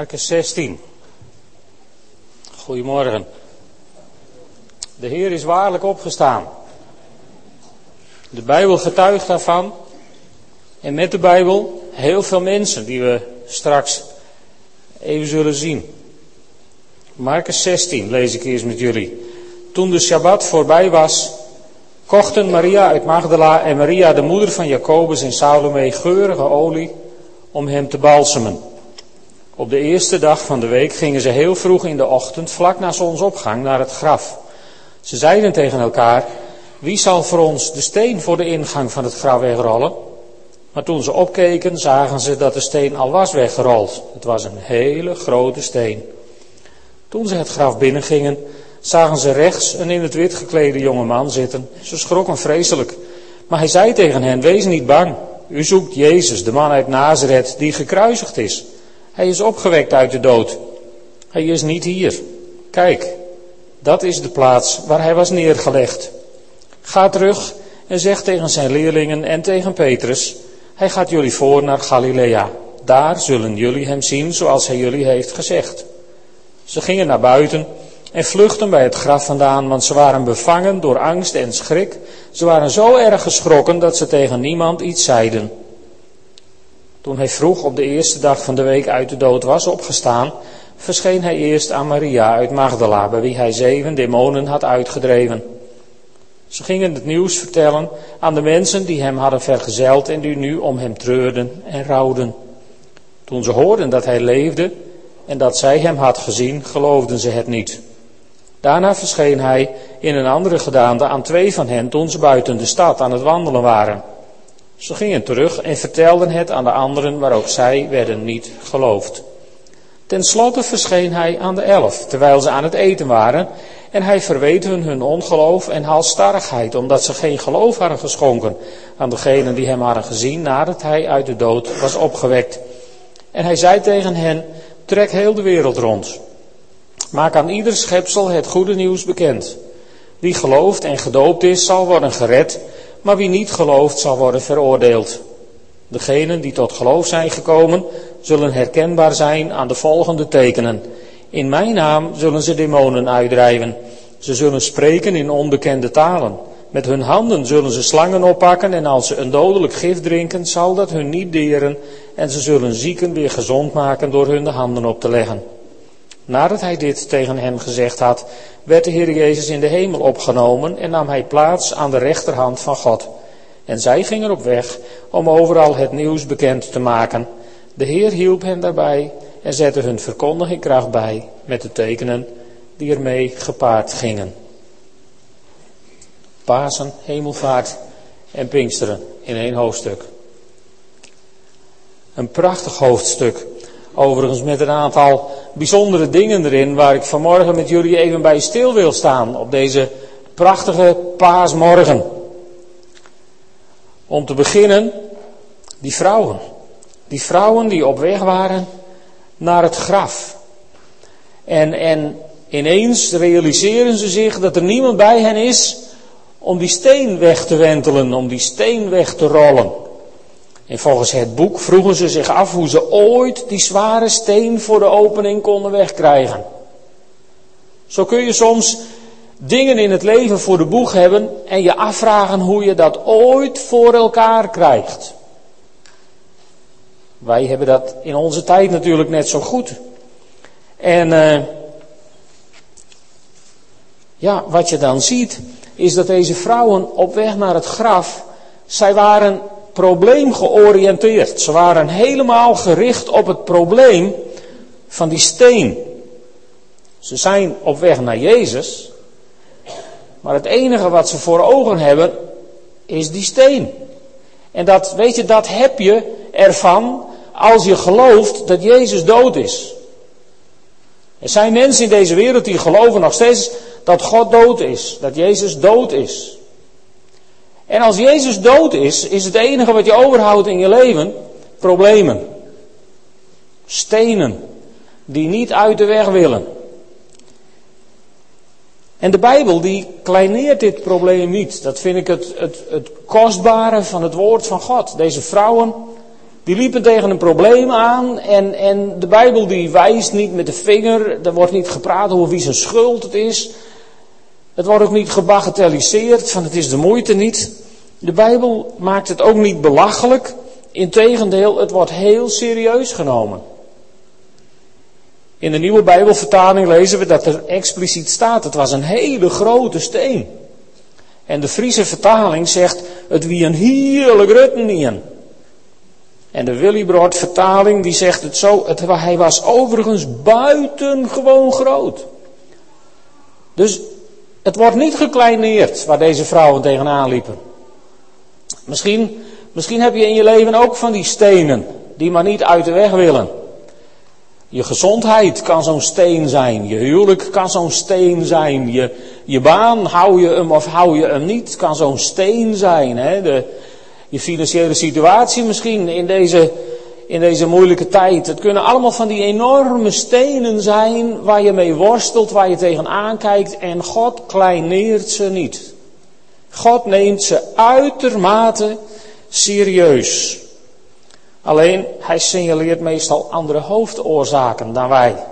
Marcus 16. Goedemorgen. De Heer is waarlijk opgestaan. De Bijbel getuigt daarvan. En met de Bijbel heel veel mensen die we straks even zullen zien. Marcus 16 lees ik eerst met jullie. Toen de Shabbat voorbij was, kochten Maria uit Magdala en Maria de moeder van Jacobus en Salome geurige olie om hem te balsemen. Op de eerste dag van de week gingen ze heel vroeg in de ochtend, vlak na zonsopgang, naar het graf. Ze zeiden tegen elkaar: Wie zal voor ons de steen voor de ingang van het graf wegrollen? Maar toen ze opkeken, zagen ze dat de steen al was weggerold. Het was een hele grote steen. Toen ze het graf binnengingen, zagen ze rechts een in het wit geklede jonge man zitten. Ze schrokken vreselijk. Maar hij zei tegen hen: Wees niet bang. U zoekt Jezus, de man uit Nazareth, die gekruisigd is. Hij is opgewekt uit de dood. Hij is niet hier. Kijk, dat is de plaats waar hij was neergelegd. Ga terug en zeg tegen zijn leerlingen en tegen Petrus: Hij gaat jullie voor naar Galilea. Daar zullen jullie hem zien zoals hij jullie heeft gezegd. Ze gingen naar buiten en vluchtten bij het graf vandaan, want ze waren bevangen door angst en schrik. Ze waren zo erg geschrokken dat ze tegen niemand iets zeiden. Toen hij vroeg op de eerste dag van de week uit de dood was opgestaan, verscheen hij eerst aan Maria uit Magdala, bij wie hij zeven demonen had uitgedreven. Ze gingen het nieuws vertellen aan de mensen die hem hadden vergezeld en die nu om hem treurden en rouwden. Toen ze hoorden dat hij leefde en dat zij hem had gezien, geloofden ze het niet. Daarna verscheen hij in een andere gedaante aan twee van hen toen ze buiten de stad aan het wandelen waren. Ze gingen terug en vertelden het aan de anderen, maar ook zij werden niet geloofd. Ten slotte verscheen hij aan de elf, terwijl ze aan het eten waren, en hij verweet hun hun ongeloof en halstarrigheid, omdat ze geen geloof hadden geschonken aan degenen die hem hadden gezien nadat hij uit de dood was opgewekt. En hij zei tegen hen, trek heel de wereld rond. Maak aan ieder schepsel het goede nieuws bekend. Wie gelooft en gedoopt is, zal worden gered, maar wie niet gelooft zal worden veroordeeld. Degenen die tot geloof zijn gekomen, zullen herkenbaar zijn aan de volgende tekenen. In mijn naam zullen ze demonen uitdrijven. Ze zullen spreken in onbekende talen. Met hun handen zullen ze slangen oppakken en als ze een dodelijk gif drinken, zal dat hun niet deren en ze zullen zieken weer gezond maken door hun de handen op te leggen. Nadat hij dit tegen hen gezegd had, werd de Heer Jezus in de hemel opgenomen en nam hij plaats aan de rechterhand van God. En zij gingen op weg om overal het nieuws bekend te maken. De Heer hielp hen daarbij en zette hun verkondiging kracht bij met de tekenen die ermee gepaard gingen. Pasen, hemelvaart en Pinksteren in één hoofdstuk. Een prachtig hoofdstuk. Overigens met een aantal bijzondere dingen erin waar ik vanmorgen met jullie even bij stil wil staan op deze prachtige paasmorgen. Om te beginnen, die vrouwen. Die vrouwen die op weg waren naar het graf. En, en ineens realiseren ze zich dat er niemand bij hen is om die steen weg te wentelen, om die steen weg te rollen. En volgens het boek vroegen ze zich af hoe ze ooit die zware steen voor de opening konden wegkrijgen. Zo kun je soms dingen in het leven voor de boeg hebben en je afvragen hoe je dat ooit voor elkaar krijgt. Wij hebben dat in onze tijd natuurlijk net zo goed. En uh, ja, wat je dan ziet, is dat deze vrouwen op weg naar het graf, zij waren probleemgeoriënteerd. Ze waren helemaal gericht op het probleem van die steen. Ze zijn op weg naar Jezus, maar het enige wat ze voor ogen hebben is die steen. En dat, weet je, dat heb je ervan als je gelooft dat Jezus dood is. Er zijn mensen in deze wereld die geloven nog steeds dat God dood is, dat Jezus dood is. En als Jezus dood is, is het enige wat je overhoudt in je leven problemen. Stenen die niet uit de weg willen. En de Bijbel die kleineert dit probleem niet. Dat vind ik het, het, het kostbare van het woord van God. Deze vrouwen die liepen tegen een probleem aan en, en de Bijbel die wijst niet met de vinger, er wordt niet gepraat over wie zijn schuld het is. Het wordt ook niet gebagatelliseerd van het is de moeite niet. De Bijbel maakt het ook niet belachelijk. Integendeel, het wordt heel serieus genomen. In de nieuwe Bijbelvertaling lezen we dat er expliciet staat: het was een hele grote steen. En de Friese vertaling zegt: het wie een heerlijk rutten En de Willibrord vertaling die zegt het zo: het, hij was overigens buitengewoon groot. Dus het wordt niet gekleineerd waar deze vrouwen tegenaan liepen. Misschien, misschien heb je in je leven ook van die stenen die maar niet uit de weg willen. Je gezondheid kan zo'n steen zijn. Je huwelijk kan zo'n steen zijn. Je, je baan, hou je hem of hou je hem niet, kan zo'n steen zijn. Hè? De, je financiële situatie misschien in deze, in deze moeilijke tijd. Het kunnen allemaal van die enorme stenen zijn waar je mee worstelt, waar je tegenaan kijkt. En God kleineert ze niet. God neemt ze uitermate serieus. Alleen hij signaleert meestal andere hoofdoorzaken dan wij.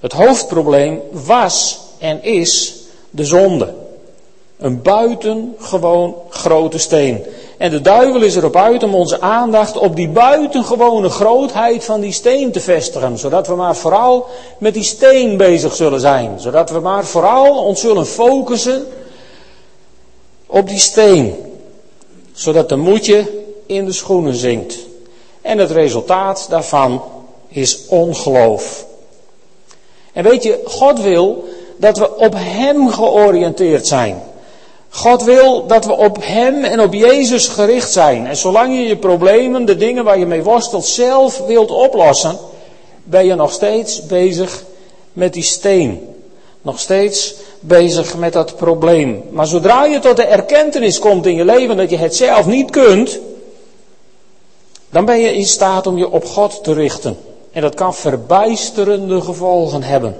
Het hoofdprobleem was en is de zonde. Een buitengewoon grote steen. En de duivel is erop uit om onze aandacht op die buitengewone grootheid van die steen te vestigen. Zodat we maar vooral met die steen bezig zullen zijn. Zodat we maar vooral ons zullen focussen op die steen zodat de moedje in de schoenen zinkt. En het resultaat daarvan is ongeloof. En weet je, God wil dat we op Hem georiënteerd zijn. God wil dat we op Hem en op Jezus gericht zijn. En zolang je je problemen, de dingen waar je mee worstelt, zelf wilt oplossen, ben je nog steeds bezig met die steen. Nog steeds bezig met dat probleem. Maar zodra je tot de erkentenis komt in je leven dat je het zelf niet kunt, dan ben je in staat om je op God te richten. En dat kan verbijsterende gevolgen hebben.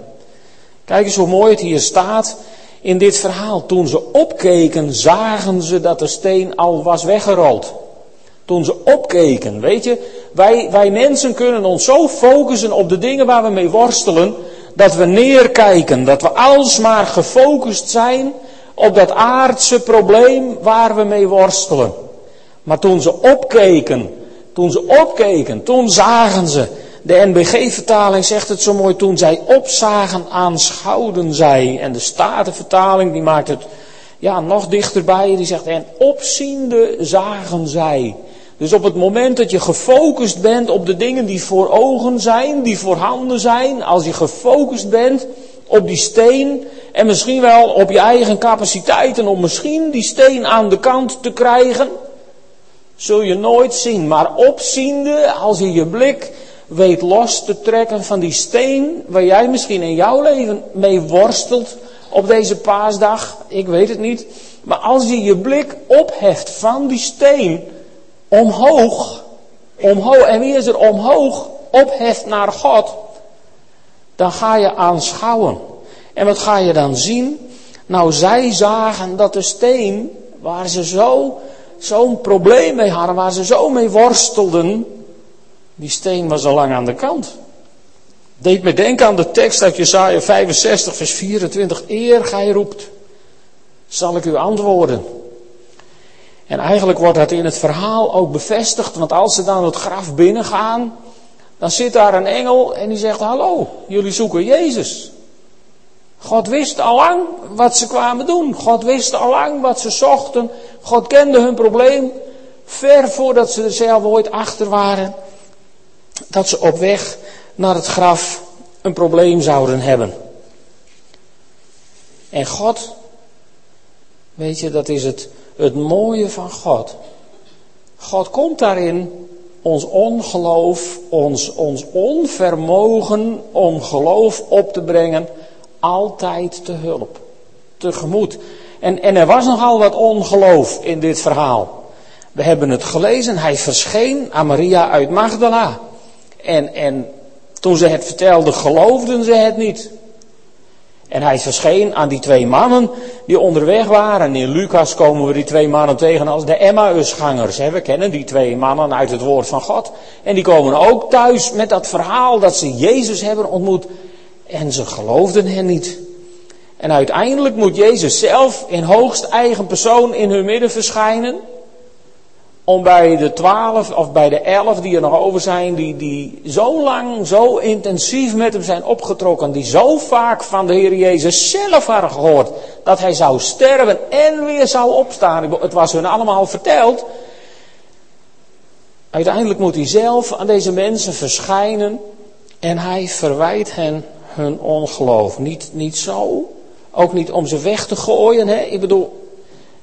Kijk eens hoe mooi het hier staat in dit verhaal. Toen ze opkeken, zagen ze dat de steen al was weggerold. Toen ze opkeken, weet je, wij, wij mensen kunnen ons zo focussen op de dingen waar we mee worstelen, dat we neerkijken, dat we alsmaar gefocust zijn op dat aardse probleem waar we mee worstelen. Maar toen ze opkeken, toen ze opkeken, toen zagen ze. De NBG-vertaling zegt het zo mooi, toen zij opzagen, aanschouwden zij. En de Statenvertaling die maakt het ja, nog dichterbij, die zegt, en opziende zagen zij. Dus op het moment dat je gefocust bent op de dingen die voor ogen zijn, die voorhanden zijn, als je gefocust bent op die steen en misschien wel op je eigen capaciteiten om misschien die steen aan de kant te krijgen, zul je nooit zien. Maar opziende, als je je blik weet los te trekken van die steen waar jij misschien in jouw leven mee worstelt op deze paasdag, ik weet het niet. Maar als je je blik opheft van die steen, omhoog, omhoog, en wie is er omhoog, opheft naar God, dan ga je aanschouwen. En wat ga je dan zien? Nou, zij zagen dat de steen, waar ze zo, zo'n probleem mee hadden, waar ze zo mee worstelden, die steen was al lang aan de kant. Deed me denken aan de tekst uit Jesaja 65, vers 24. Eer gij roept, zal ik u antwoorden. En eigenlijk wordt dat in het verhaal ook bevestigd, want als ze dan het graf binnengaan, dan zit daar een engel en die zegt: Hallo, jullie zoeken Jezus. God wist allang wat ze kwamen doen. God wist allang wat ze zochten. God kende hun probleem. Ver voordat ze er zelf ooit achter waren. Dat ze op weg naar het graf een probleem zouden hebben. En God, weet je, dat is het het mooie van God. God komt daarin ons ongeloof, ons, ons onvermogen om geloof op te brengen, altijd te hulp, tegemoet. En, en er was nogal wat ongeloof in dit verhaal. We hebben het gelezen, hij verscheen aan Maria uit Magdala. En, en toen ze het vertelde, geloofden ze het niet. En hij verscheen aan die twee mannen die onderweg waren. En in Lucas komen we die twee mannen tegen als de Emmausgangers. We kennen die twee mannen uit het woord van God. En die komen ook thuis met dat verhaal dat ze Jezus hebben ontmoet. En ze geloofden hen niet. En uiteindelijk moet Jezus zelf in hoogst eigen persoon in hun midden verschijnen om bij de twaalf of bij de elf die er nog over zijn, die, die zo lang, zo intensief met hem zijn opgetrokken, die zo vaak van de Heer Jezus zelf hadden gehoord dat hij zou sterven en weer zou opstaan. Het was hun allemaal verteld. Uiteindelijk moet hij zelf aan deze mensen verschijnen en hij verwijt hen hun ongeloof. Niet, niet zo, ook niet om ze weg te gooien. Hè? Ik bedoel,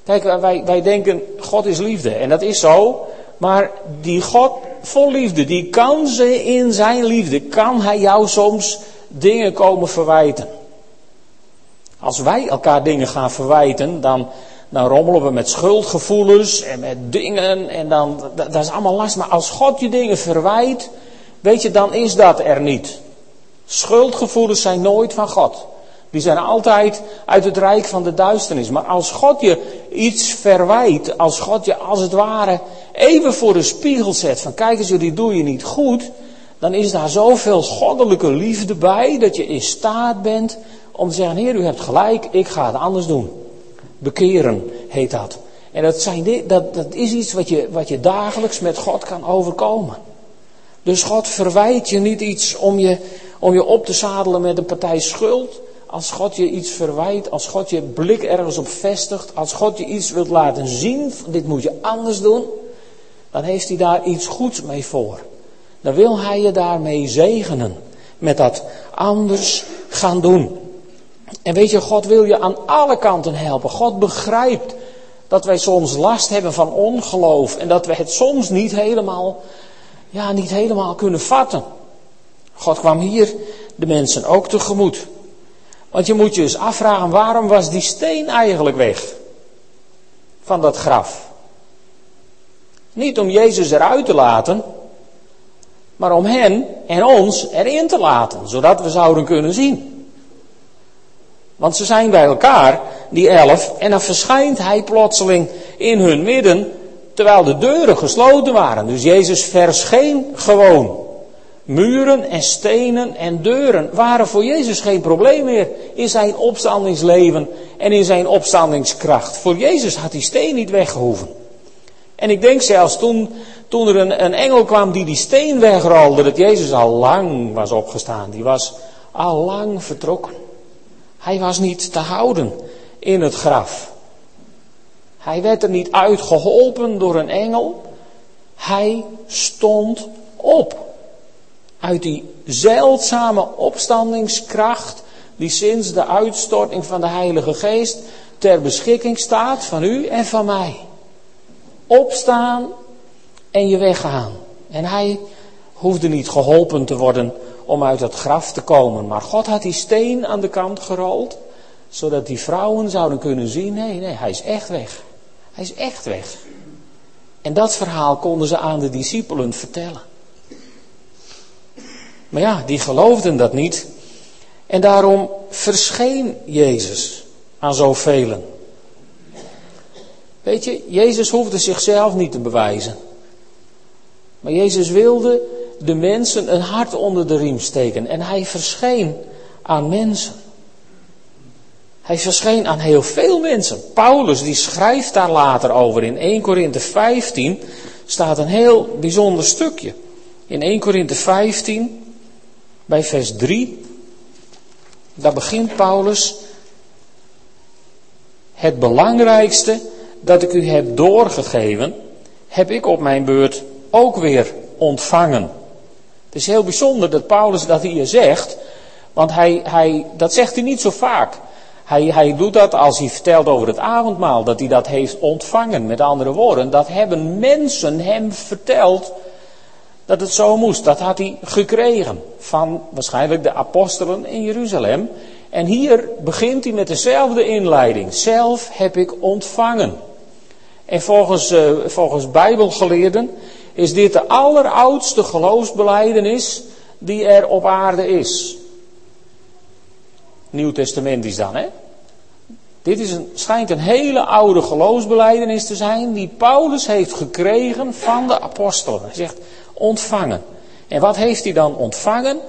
Kijk, wij, wij denken, God is liefde. En dat is zo. Maar die God vol liefde, die kan ze in zijn liefde, kan hij jou soms dingen komen verwijten. Als wij elkaar dingen gaan verwijten, dan, dan rommelen we met schuldgevoelens en met dingen en dan, dat, dat is allemaal last. Maar als God je dingen verwijt, weet je, dan is dat er niet. Schuldgevoelens zijn nooit van God. Die zijn altijd uit het rijk van de duisternis. Maar als God je iets verwijt, als God je als het ware even voor de spiegel zet van kijk eens, jullie doe je niet goed, dan is daar zoveel goddelijke liefde bij dat je in staat bent om te zeggen, Heer, u hebt gelijk, ik ga het anders doen. Bekeren heet dat. En dat, zijn, dat, dat is iets wat je, wat je dagelijks met God kan overkomen. Dus God verwijt je niet iets om je, om je op te zadelen met een partij schuld. Als God je iets verwijt, als God je blik ergens op vestigt, als God je iets wilt laten zien, dit moet je anders doen, dan heeft hij daar iets goeds mee voor. Dan wil hij je daarmee zegenen. Met dat anders gaan doen. En weet je, God wil je aan alle kanten helpen. God begrijpt dat wij soms last hebben van ongeloof en dat we het soms niet helemaal, ja, niet helemaal kunnen vatten. God kwam hier de mensen ook tegemoet. Want je moet je eens afvragen, waarom was die steen eigenlijk weg? Van dat graf. Niet om Jezus eruit te laten, maar om hen en ons erin te laten, zodat we zouden kunnen zien. Want ze zijn bij elkaar, die elf, en dan verschijnt hij plotseling in hun midden, terwijl de deuren gesloten waren. Dus Jezus verscheen gewoon. Muren en stenen en deuren waren voor Jezus geen probleem meer in zijn opstandingsleven en in zijn opstandingskracht. Voor Jezus had die steen niet weggehoeven. En ik denk zelfs toen, toen er een, een engel kwam die die steen wegrolde, dat Jezus al lang was opgestaan. Die was al lang vertrokken. Hij was niet te houden in het graf. Hij werd er niet uitgeholpen door een engel. Hij stond op. Uit die zeldzame opstandingskracht die sinds de uitstorting van de Heilige Geest ter beschikking staat van u en van mij. Opstaan en je weggaan. En hij hoefde niet geholpen te worden om uit het graf te komen. Maar God had die steen aan de kant gerold, zodat die vrouwen zouden kunnen zien, nee, nee, hij is echt weg. Hij is echt weg. En dat verhaal konden ze aan de discipelen vertellen. Maar ja, die geloofden dat niet. En daarom verscheen Jezus aan zoveel. Weet je, Jezus hoefde zichzelf niet te bewijzen. Maar Jezus wilde de mensen een hart onder de riem steken. En hij verscheen aan mensen. Hij verscheen aan heel veel mensen. Paulus die schrijft daar later over. In 1 Korinthe 15 staat een heel bijzonder stukje. In 1 Korinthe 15 bij vers 3, daar begint Paulus. Het belangrijkste dat ik u heb doorgegeven, heb ik op mijn beurt ook weer ontvangen. Het is heel bijzonder dat Paulus dat hier zegt, want hij, hij, dat zegt hij niet zo vaak. Hij, hij doet dat als hij vertelt over het avondmaal, dat hij dat heeft ontvangen. Met andere woorden, dat hebben mensen hem verteld dat het zo moest. Dat had hij gekregen van waarschijnlijk de apostelen in Jeruzalem. En hier begint hij met dezelfde inleiding. Zelf heb ik ontvangen. En volgens, uh, volgens Bijbelgeleerden is dit de alleroudste geloofsbeleidenis die er op aarde is. Nieuw Testament is dan, hè? Dit is een, schijnt een hele oude geloofsbeleidenis te zijn die Paulus heeft gekregen van de apostelen. Hij zegt ontvangen. En wat heeft hij dan ontvangen?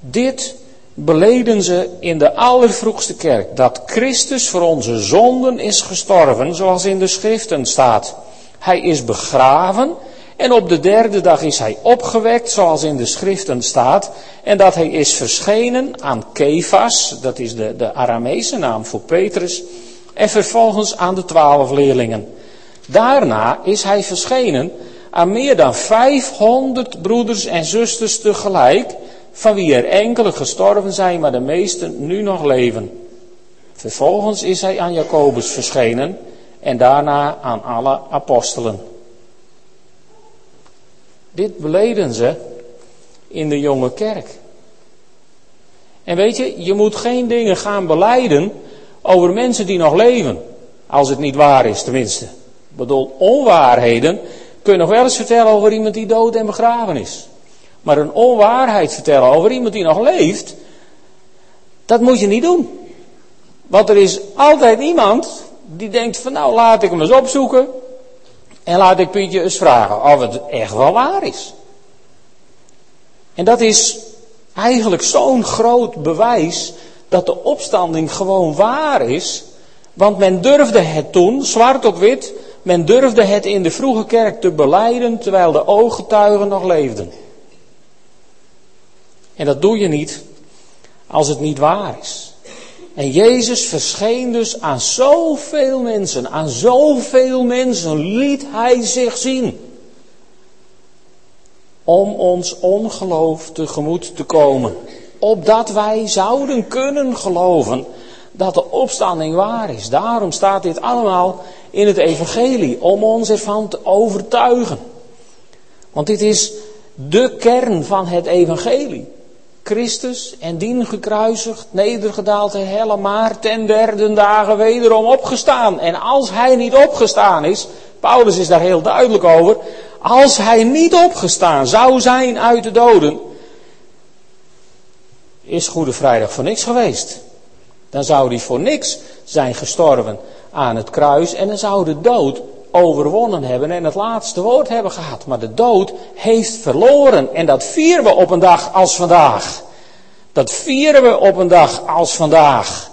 Dit beleden ze in de allervroegste kerk. Dat Christus voor onze zonden is gestorven, zoals in de schriften staat. Hij is begraven en op de derde dag is hij opgewekt, zoals in de schriften staat. En dat hij is verschenen aan Kefas, dat is de, de Arameese naam voor Petrus. En vervolgens aan de twaalf leerlingen. Daarna is hij verschenen aan meer dan 500 broeders en zusters tegelijk, van wie er enkele gestorven zijn, maar de meesten nu nog leven. Vervolgens is hij aan Jacobus verschenen en daarna aan alle apostelen. Dit beleden ze in de jonge kerk. En weet je, je moet geen dingen gaan beleiden over mensen die nog leven. Als het niet waar is, tenminste. Ik bedoel, onwaarheden kun je nog wel eens vertellen over iemand die dood en begraven is. Maar een onwaarheid vertellen over iemand die nog leeft, dat moet je niet doen. Want er is altijd iemand die denkt van nou laat ik hem eens opzoeken. En laat ik Pietje eens vragen of het echt wel waar is. En dat is eigenlijk zo'n groot bewijs dat de opstanding gewoon waar is. Want men durfde het toen, zwart op wit, men durfde het in de vroege kerk te beleiden terwijl de ooggetuigen nog leefden. En dat doe je niet als het niet waar is. En Jezus verscheen dus aan zoveel mensen, aan zoveel mensen liet Hij zich zien. Om ons ongeloof tegemoet te komen. Opdat wij zouden kunnen geloven dat de opstanding waar is. Daarom staat dit allemaal in het evangelie, om ons ervan te overtuigen. Want dit is de kern van het evangelie. Christus en dien gekruisigd, nedergedaald en helle, maar ten derde dagen wederom opgestaan. En als hij niet opgestaan is, Paulus is daar heel duidelijk over, als hij niet opgestaan zou zijn uit de doden, is Goede Vrijdag voor niks geweest. Dan zou hij voor niks zijn gestorven aan het kruis en dan zou de dood overwonnen hebben en het laatste woord hebben gehad. Maar de dood heeft verloren en dat vieren we op een dag als vandaag. Dat vieren we op een dag als vandaag.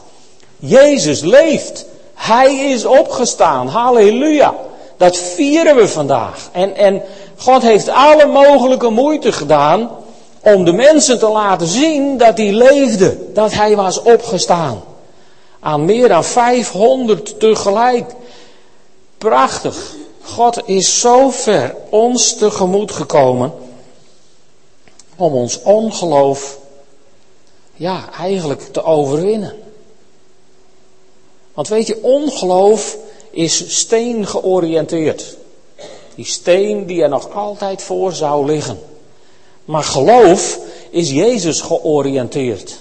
Jezus leeft. Hij is opgestaan. Halleluja. Dat vieren we vandaag. En, en God heeft alle mogelijke moeite gedaan om de mensen te laten zien dat hij leefde. Dat hij was opgestaan. Aan meer dan 500 tegelijk. Prachtig. God is zo ver ons tegemoet gekomen om ons ongeloof, ja, eigenlijk te overwinnen. Want weet je, ongeloof is steen georiënteerd. Die steen die er nog altijd voor zou liggen. Maar geloof is Jezus georiënteerd.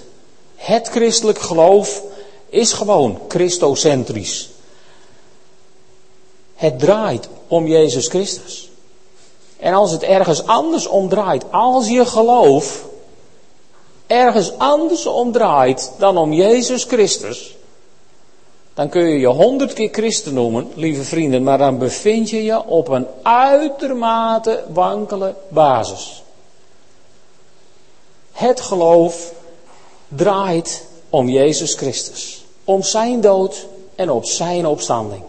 Het christelijk geloof is gewoon christocentrisch. Het draait om Jezus Christus. En als het ergens anders om draait, als je geloof ergens anders om draait dan om Jezus Christus, dan kun je je honderd keer christen noemen, lieve vrienden, maar dan bevind je je op een uitermate wankele basis. Het geloof draait om Jezus Christus, om zijn dood en op zijn opstanding.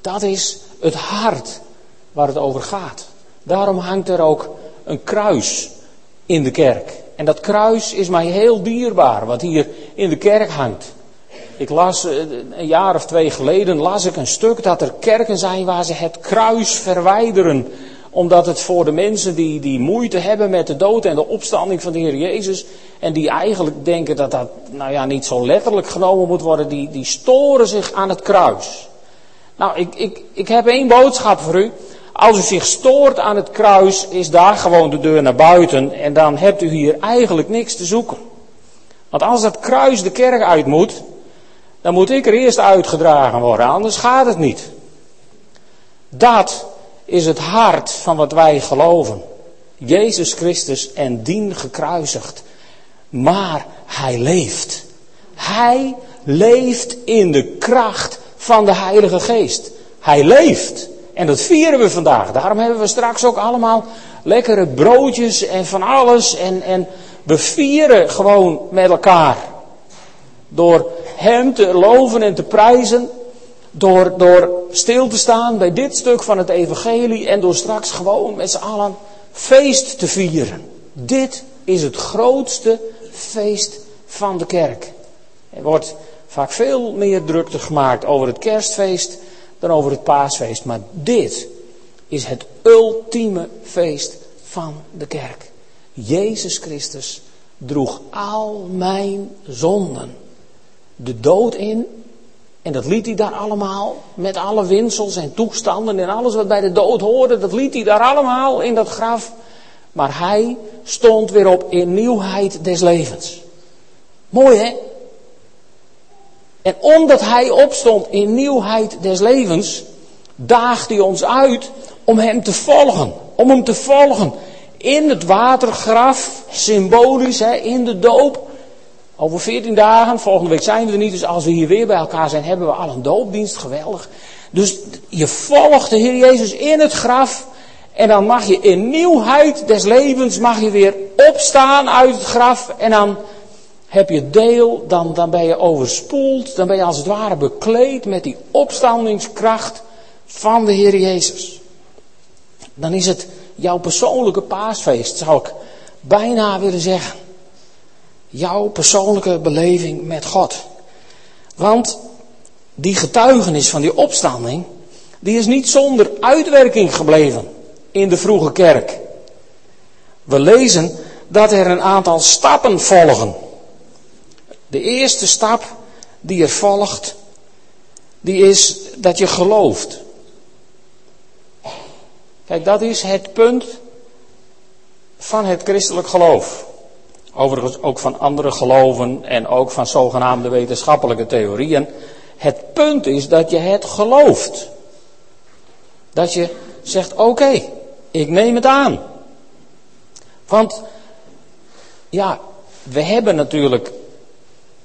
Dat is het hart waar het over gaat. Daarom hangt er ook een kruis in de kerk. En dat kruis is mij heel dierbaar, wat hier in de kerk hangt. Ik las eh, een jaar of twee geleden las ik een stuk dat er kerken zijn waar ze het kruis verwijderen. Omdat het voor de mensen die, die moeite hebben met de dood en de opstanding van de Heer Jezus. En die eigenlijk denken dat dat nou ja, niet zo letterlijk genomen moet worden. Die, die storen zich aan het kruis. Nou, ik, ik, ik heb één boodschap voor u. Als u zich stoort aan het kruis, is daar gewoon de deur naar buiten. En dan hebt u hier eigenlijk niks te zoeken. Want als dat kruis de kerk uit moet, dan moet ik er eerst uitgedragen worden, anders gaat het niet. Dat is het hart van wat wij geloven. Jezus Christus en dien gekruisigd. Maar hij leeft. Hij leeft in de kracht van de Heilige Geest. Hij leeft. En dat vieren we vandaag. Daarom hebben we straks ook allemaal lekkere broodjes en van alles. En, en we vieren gewoon met elkaar. Door Hem te loven en te prijzen. Door, door stil te staan bij dit stuk van het Evangelie. En door straks gewoon met z'n allen feest te vieren. Dit is het grootste feest van de kerk. Er wordt vaak veel meer drukte gemaakt over het kerstfeest dan over het paasfeest. Maar dit is het ultieme feest van de kerk. Jezus Christus droeg al mijn zonden de dood in. En dat liet hij daar allemaal, met alle winsels en toestanden en alles wat bij de dood hoorde, dat liet hij daar allemaal in dat graf. Maar hij stond weer op in nieuwheid des levens. Mooi hè? En omdat hij opstond in nieuwheid des levens, daagt hij ons uit om hem te volgen. Om hem te volgen. In het watergraf, symbolisch, hè, in de doop. Over 14 dagen, volgende week zijn we er niet, dus als we hier weer bij elkaar zijn, hebben we al een doopdienst, geweldig. Dus je volgt de Heer Jezus in het graf. En dan mag je in nieuwheid des levens, mag je weer opstaan uit het graf. En dan heb je deel, dan, dan ben je overspoeld, dan ben je als het ware bekleed met die opstandingskracht van de Heer Jezus. Dan is het jouw persoonlijke paasfeest, zou ik bijna willen zeggen. Jouw persoonlijke beleving met God. Want die getuigenis van die opstanding, die is niet zonder uitwerking gebleven in de vroege kerk. We lezen dat er een aantal stappen volgen de eerste stap die er volgt, die is dat je gelooft. Kijk, dat is het punt van het christelijk geloof. Overigens ook van andere geloven en ook van zogenaamde wetenschappelijke theorieën. Het punt is dat je het gelooft. Dat je zegt, oké, ik neem het aan. Want, ja, we hebben natuurlijk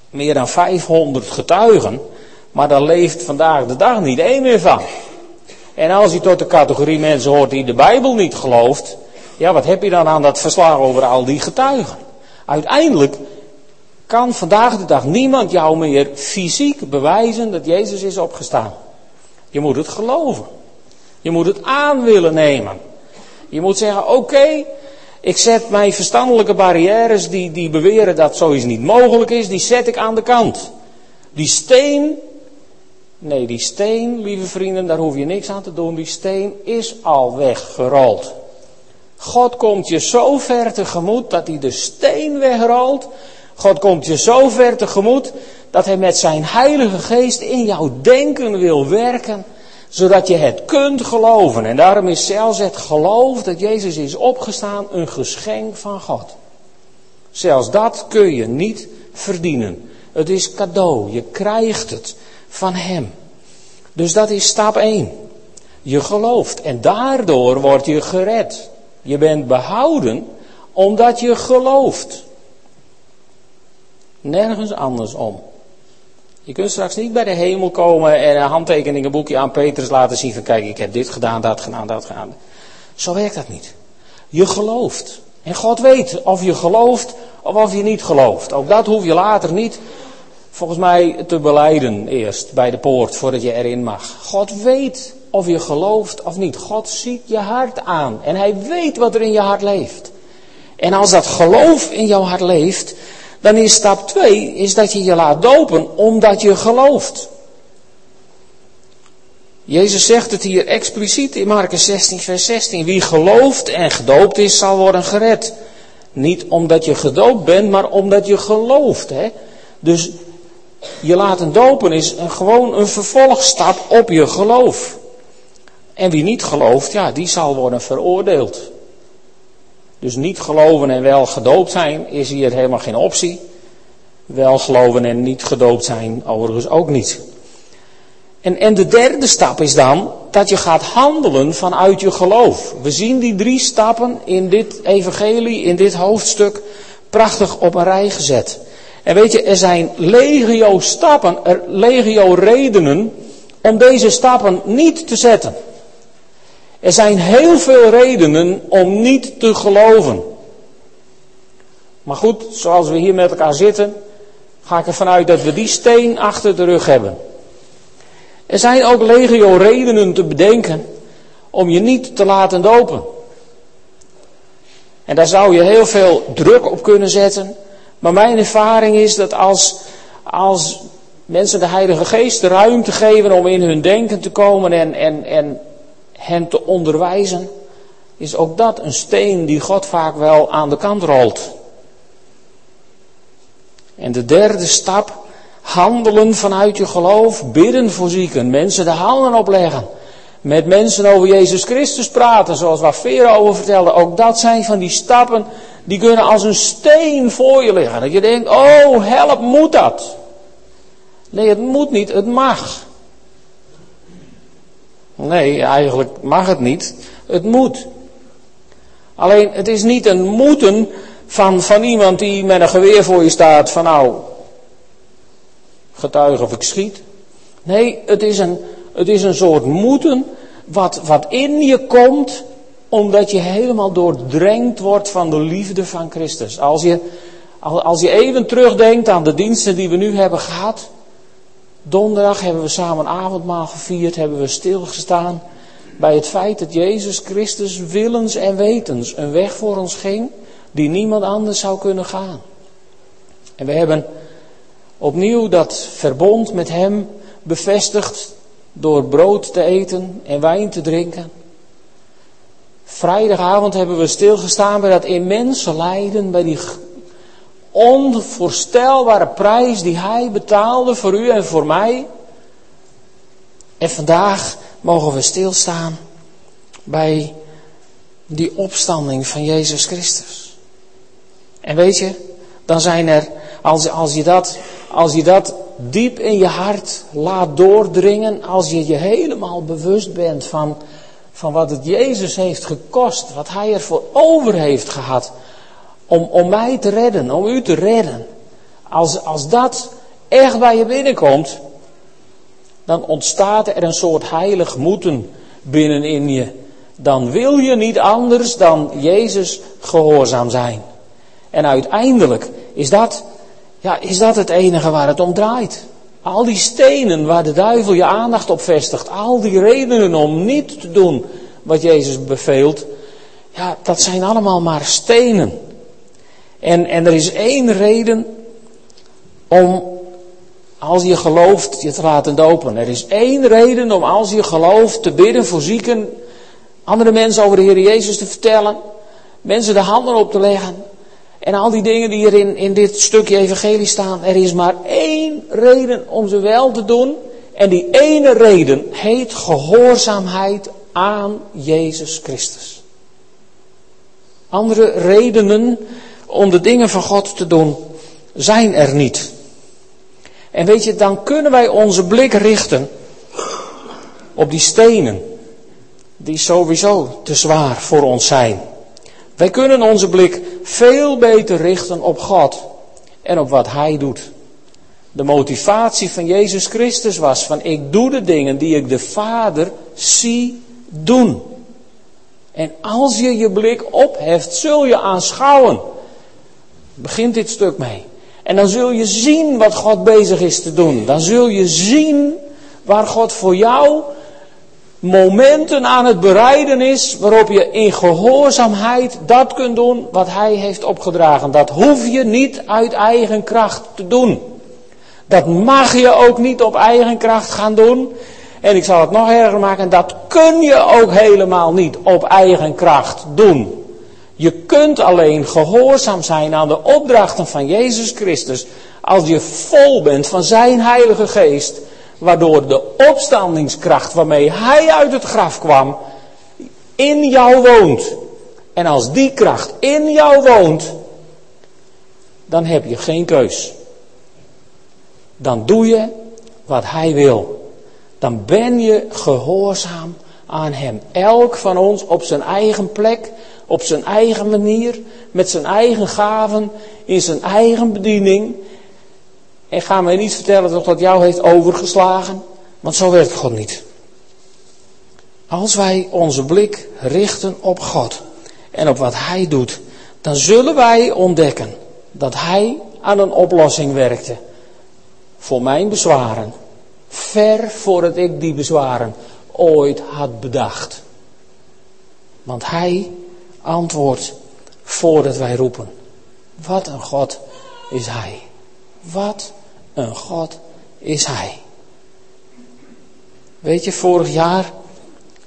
meer dan 500 getuigen, maar daar leeft vandaag de dag niet één meer van. En als je tot de categorie mensen hoort die de Bijbel niet gelooft, ja, wat heb je dan aan dat verslag over al die getuigen? Uiteindelijk kan vandaag de dag niemand jou meer fysiek bewijzen dat Jezus is opgestaan. Je moet het geloven. Je moet het aan willen nemen. Je moet zeggen, oké, ik zet mijn verstandelijke barrières die, die beweren dat zoiets niet mogelijk is, die zet ik aan de kant. Die steen, nee die steen, lieve vrienden, daar hoef je niks aan te doen, die steen is al weggerold. God komt je zo ver tegemoet dat hij de steen wegrolt. God komt je zo ver tegemoet dat hij met zijn heilige geest in jouw denken wil werken zodat je het kunt geloven. En daarom is zelfs het geloof dat Jezus is opgestaan een geschenk van God. Zelfs dat kun je niet verdienen. Het is cadeau. Je krijgt het van Hem. Dus dat is stap 1. Je gelooft en daardoor word je gered. Je bent behouden omdat je gelooft. Nergens andersom. Je kunt straks niet bij de hemel komen en een handtekeningenboekje aan Petrus laten zien van kijk, ik heb dit gedaan, dat gedaan, dat gedaan. Zo werkt dat niet. Je gelooft. En God weet of je gelooft of of je niet gelooft. Ook dat hoef je later niet, volgens mij, te beleiden eerst bij de poort voordat je erin mag. God weet of je gelooft of niet. God ziet je hart aan en hij weet wat er in je hart leeft. En als dat geloof in jouw hart leeft, dan is stap 2 is dat je je laat dopen omdat je gelooft. Jezus zegt het hier expliciet in Marcus 16, vers 16. Wie gelooft en gedoopt is, zal worden gered. Niet omdat je gedoopt bent, maar omdat je gelooft. Hè? Dus je laten dopen is gewoon een vervolgstap op je geloof. En wie niet gelooft, ja, die zal worden veroordeeld. Dus niet geloven en wel gedoopt zijn is hier helemaal geen optie. Wel geloven en niet gedoopt zijn overigens ook niet. En, en de derde stap is dan dat je gaat handelen vanuit je geloof. We zien die drie stappen in dit evangelie, in dit hoofdstuk, prachtig op een rij gezet. En weet je, er zijn legio stappen, er, legio redenen om deze stappen niet te zetten. Er zijn heel veel redenen om niet te geloven. Maar goed, zoals we hier met elkaar zitten, ga ik ervan uit dat we die steen achter de rug hebben. Er zijn ook legio redenen te bedenken om je niet te laten dopen. En daar zou je heel veel druk op kunnen zetten. Maar mijn ervaring is dat als, als mensen de Heilige Geest ruimte geven om in hun denken te komen en, en, en hen te onderwijzen, is ook dat een steen die God vaak wel aan de kant rolt. En de derde stap, handelen vanuit je geloof, bidden voor zieken, mensen de handen opleggen, met mensen over Jezus Christus praten, zoals waar Vera over vertelde. Ook dat zijn van die stappen die kunnen als een steen voor je liggen. Dat je denkt, oh help, moet dat? Nee, het moet niet, het mag. Nee, eigenlijk mag het niet. Het moet. Alleen, het is niet een moeten van, van iemand die met een geweer voor je staat van nou, getuig of ik schiet. Nee, het is een, het is een soort moeten wat, wat in je komt omdat je helemaal doordrenkt wordt van de liefde van Christus. Als je, als je even terugdenkt aan de diensten die we nu hebben gehad. Donderdag hebben we samen avondmaal gevierd, hebben we stilgestaan bij het feit dat Jezus Christus willens en wetens een weg voor ons ging die niemand anders zou kunnen gaan. En we hebben opnieuw dat verbond met Hem bevestigd door brood te eten en wijn te drinken. Vrijdagavond hebben we stilgestaan bij dat immense lijden, bij die onvoorstelbare prijs die Hij betaalde voor u en voor mij. En vandaag mogen we stilstaan bij die opstanding van Jezus Christus. En weet je, dan zijn er, als, als, je dat, als je dat diep in je hart laat doordringen, als je je helemaal bewust bent van, van wat het Jezus heeft gekost, wat Hij ervoor over heeft gehad, om, om mij te redden, om u te redden. Als, als dat echt bij je binnenkomt, dan ontstaat er een soort heilig moeten binnenin je. Dan wil je niet anders dan Jezus gehoorzaam zijn. En uiteindelijk is dat, ja, is dat het enige waar het om draait. Al die stenen waar de duivel je aandacht op vestigt, al die redenen om niet te doen wat Jezus beveelt, ja, dat zijn allemaal maar stenen. En, en er is één reden om, als je gelooft, je te laten dopen. Er is één reden om, als je gelooft, te bidden voor zieken, andere mensen over de Heer Jezus te vertellen, mensen de handen op te leggen. En al die dingen die er in, in dit stukje evangelie staan. Er is maar één reden om ze wel te doen. En die ene reden heet gehoorzaamheid aan Jezus Christus. Andere redenen om de dingen van God te doen zijn er niet. En weet je, dan kunnen wij onze blik richten op die stenen die sowieso te zwaar voor ons zijn. Wij kunnen onze blik veel beter richten op God en op wat Hij doet. De motivatie van Jezus Christus was van ik doe de dingen die ik de Vader zie doen. En als je je blik opheft, zul je aanschouwen. Begint dit stuk mee. En dan zul je zien wat God bezig is te doen. Dan zul je zien waar God voor jou momenten aan het bereiden is waarop je in gehoorzaamheid dat kunt doen wat Hij heeft opgedragen. Dat hoef je niet uit eigen kracht te doen. Dat mag je ook niet op eigen kracht gaan doen. En ik zal het nog erger maken, dat kun je ook helemaal niet op eigen kracht doen. Je kunt alleen gehoorzaam zijn aan de opdrachten van Jezus Christus als je vol bent van Zijn Heilige Geest waardoor de opstandingskracht waarmee hij uit het graf kwam, in jou woont. En als die kracht in jou woont, dan heb je geen keus. Dan doe je wat hij wil. Dan ben je gehoorzaam aan hem. Elk van ons op zijn eigen plek, op zijn eigen manier, met zijn eigen gaven, in zijn eigen bediening. En ga mij niet vertellen dat jou heeft overgeslagen, want zo werkt God niet. Als wij onze blik richten op God en op wat Hij doet, dan zullen wij ontdekken dat Hij aan een oplossing werkte voor mijn bezwaren. Ver voordat ik die bezwaren ooit had bedacht. Want Hij antwoordt voordat wij roepen. Wat een God is Hij. Wat een God is Hij. Weet je, vorig jaar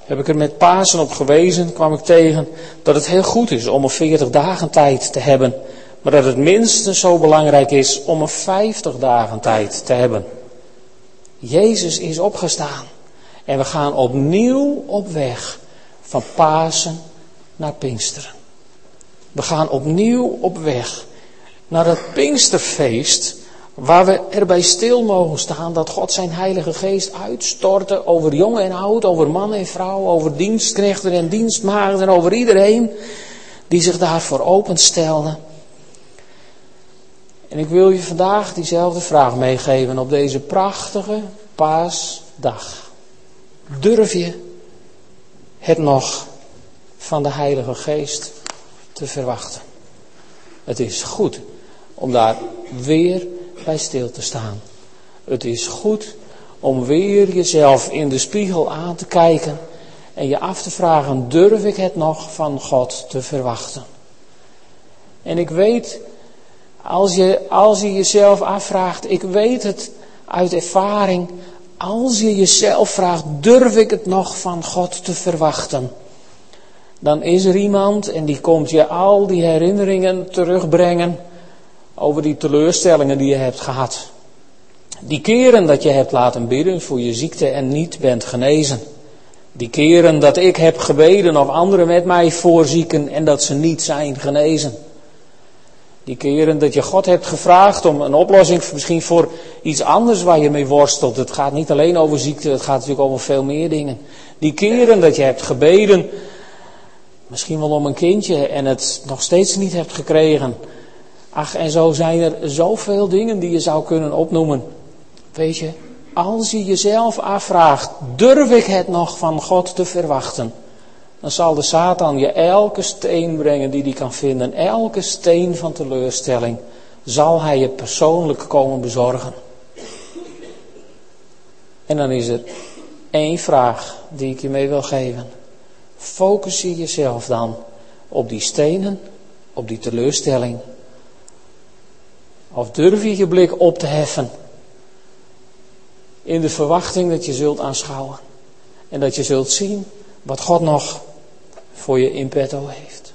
heb ik er met Pasen op gewezen, kwam ik tegen dat het heel goed is om een 40 dagen tijd te hebben, maar dat het minstens zo belangrijk is om een 50 dagen tijd te hebben. Jezus is opgestaan en we gaan opnieuw op weg van Pasen naar Pinksteren. We gaan opnieuw op weg naar het Pinksterfeest Waar we erbij stil mogen staan dat God zijn Heilige Geest uitstortte over jong en oud, over man en vrouw, over dienstknechten en dienstmaagden, over iedereen die zich daarvoor openstelde. En ik wil je vandaag diezelfde vraag meegeven op deze prachtige paasdag. Durf je het nog van de Heilige Geest te verwachten? Het is goed om daar weer bij stil te staan. Het is goed om weer jezelf in de spiegel aan te kijken en je af te vragen, durf ik het nog van God te verwachten? En ik weet, als je, als je jezelf afvraagt, ik weet het uit ervaring, als je jezelf vraagt, durf ik het nog van God te verwachten? Dan is er iemand en die komt je al die herinneringen terugbrengen over die teleurstellingen die je hebt gehad. Die keren dat je hebt laten bidden voor je ziekte en niet bent genezen. Die keren dat ik heb gebeden of anderen met mij voorzieken en dat ze niet zijn genezen. Die keren dat je God hebt gevraagd om een oplossing misschien voor iets anders waar je mee worstelt. Het gaat niet alleen over ziekte, het gaat natuurlijk over veel meer dingen. Die keren dat je hebt gebeden, misschien wel om een kindje en het nog steeds niet hebt gekregen. Ach, en zo zijn er zoveel dingen die je zou kunnen opnoemen. Weet je, als je jezelf afvraagt, durf ik het nog van God te verwachten? Dan zal de Satan je elke steen brengen die hij kan vinden. Elke steen van teleurstelling zal hij je persoonlijk komen bezorgen. En dan is er één vraag die ik je mee wil geven. Focus je jezelf dan op die stenen, op die teleurstelling of durf je je blik op te heffen in de verwachting dat je zult aanschouwen. En dat je zult zien wat God nog voor je in petto heeft.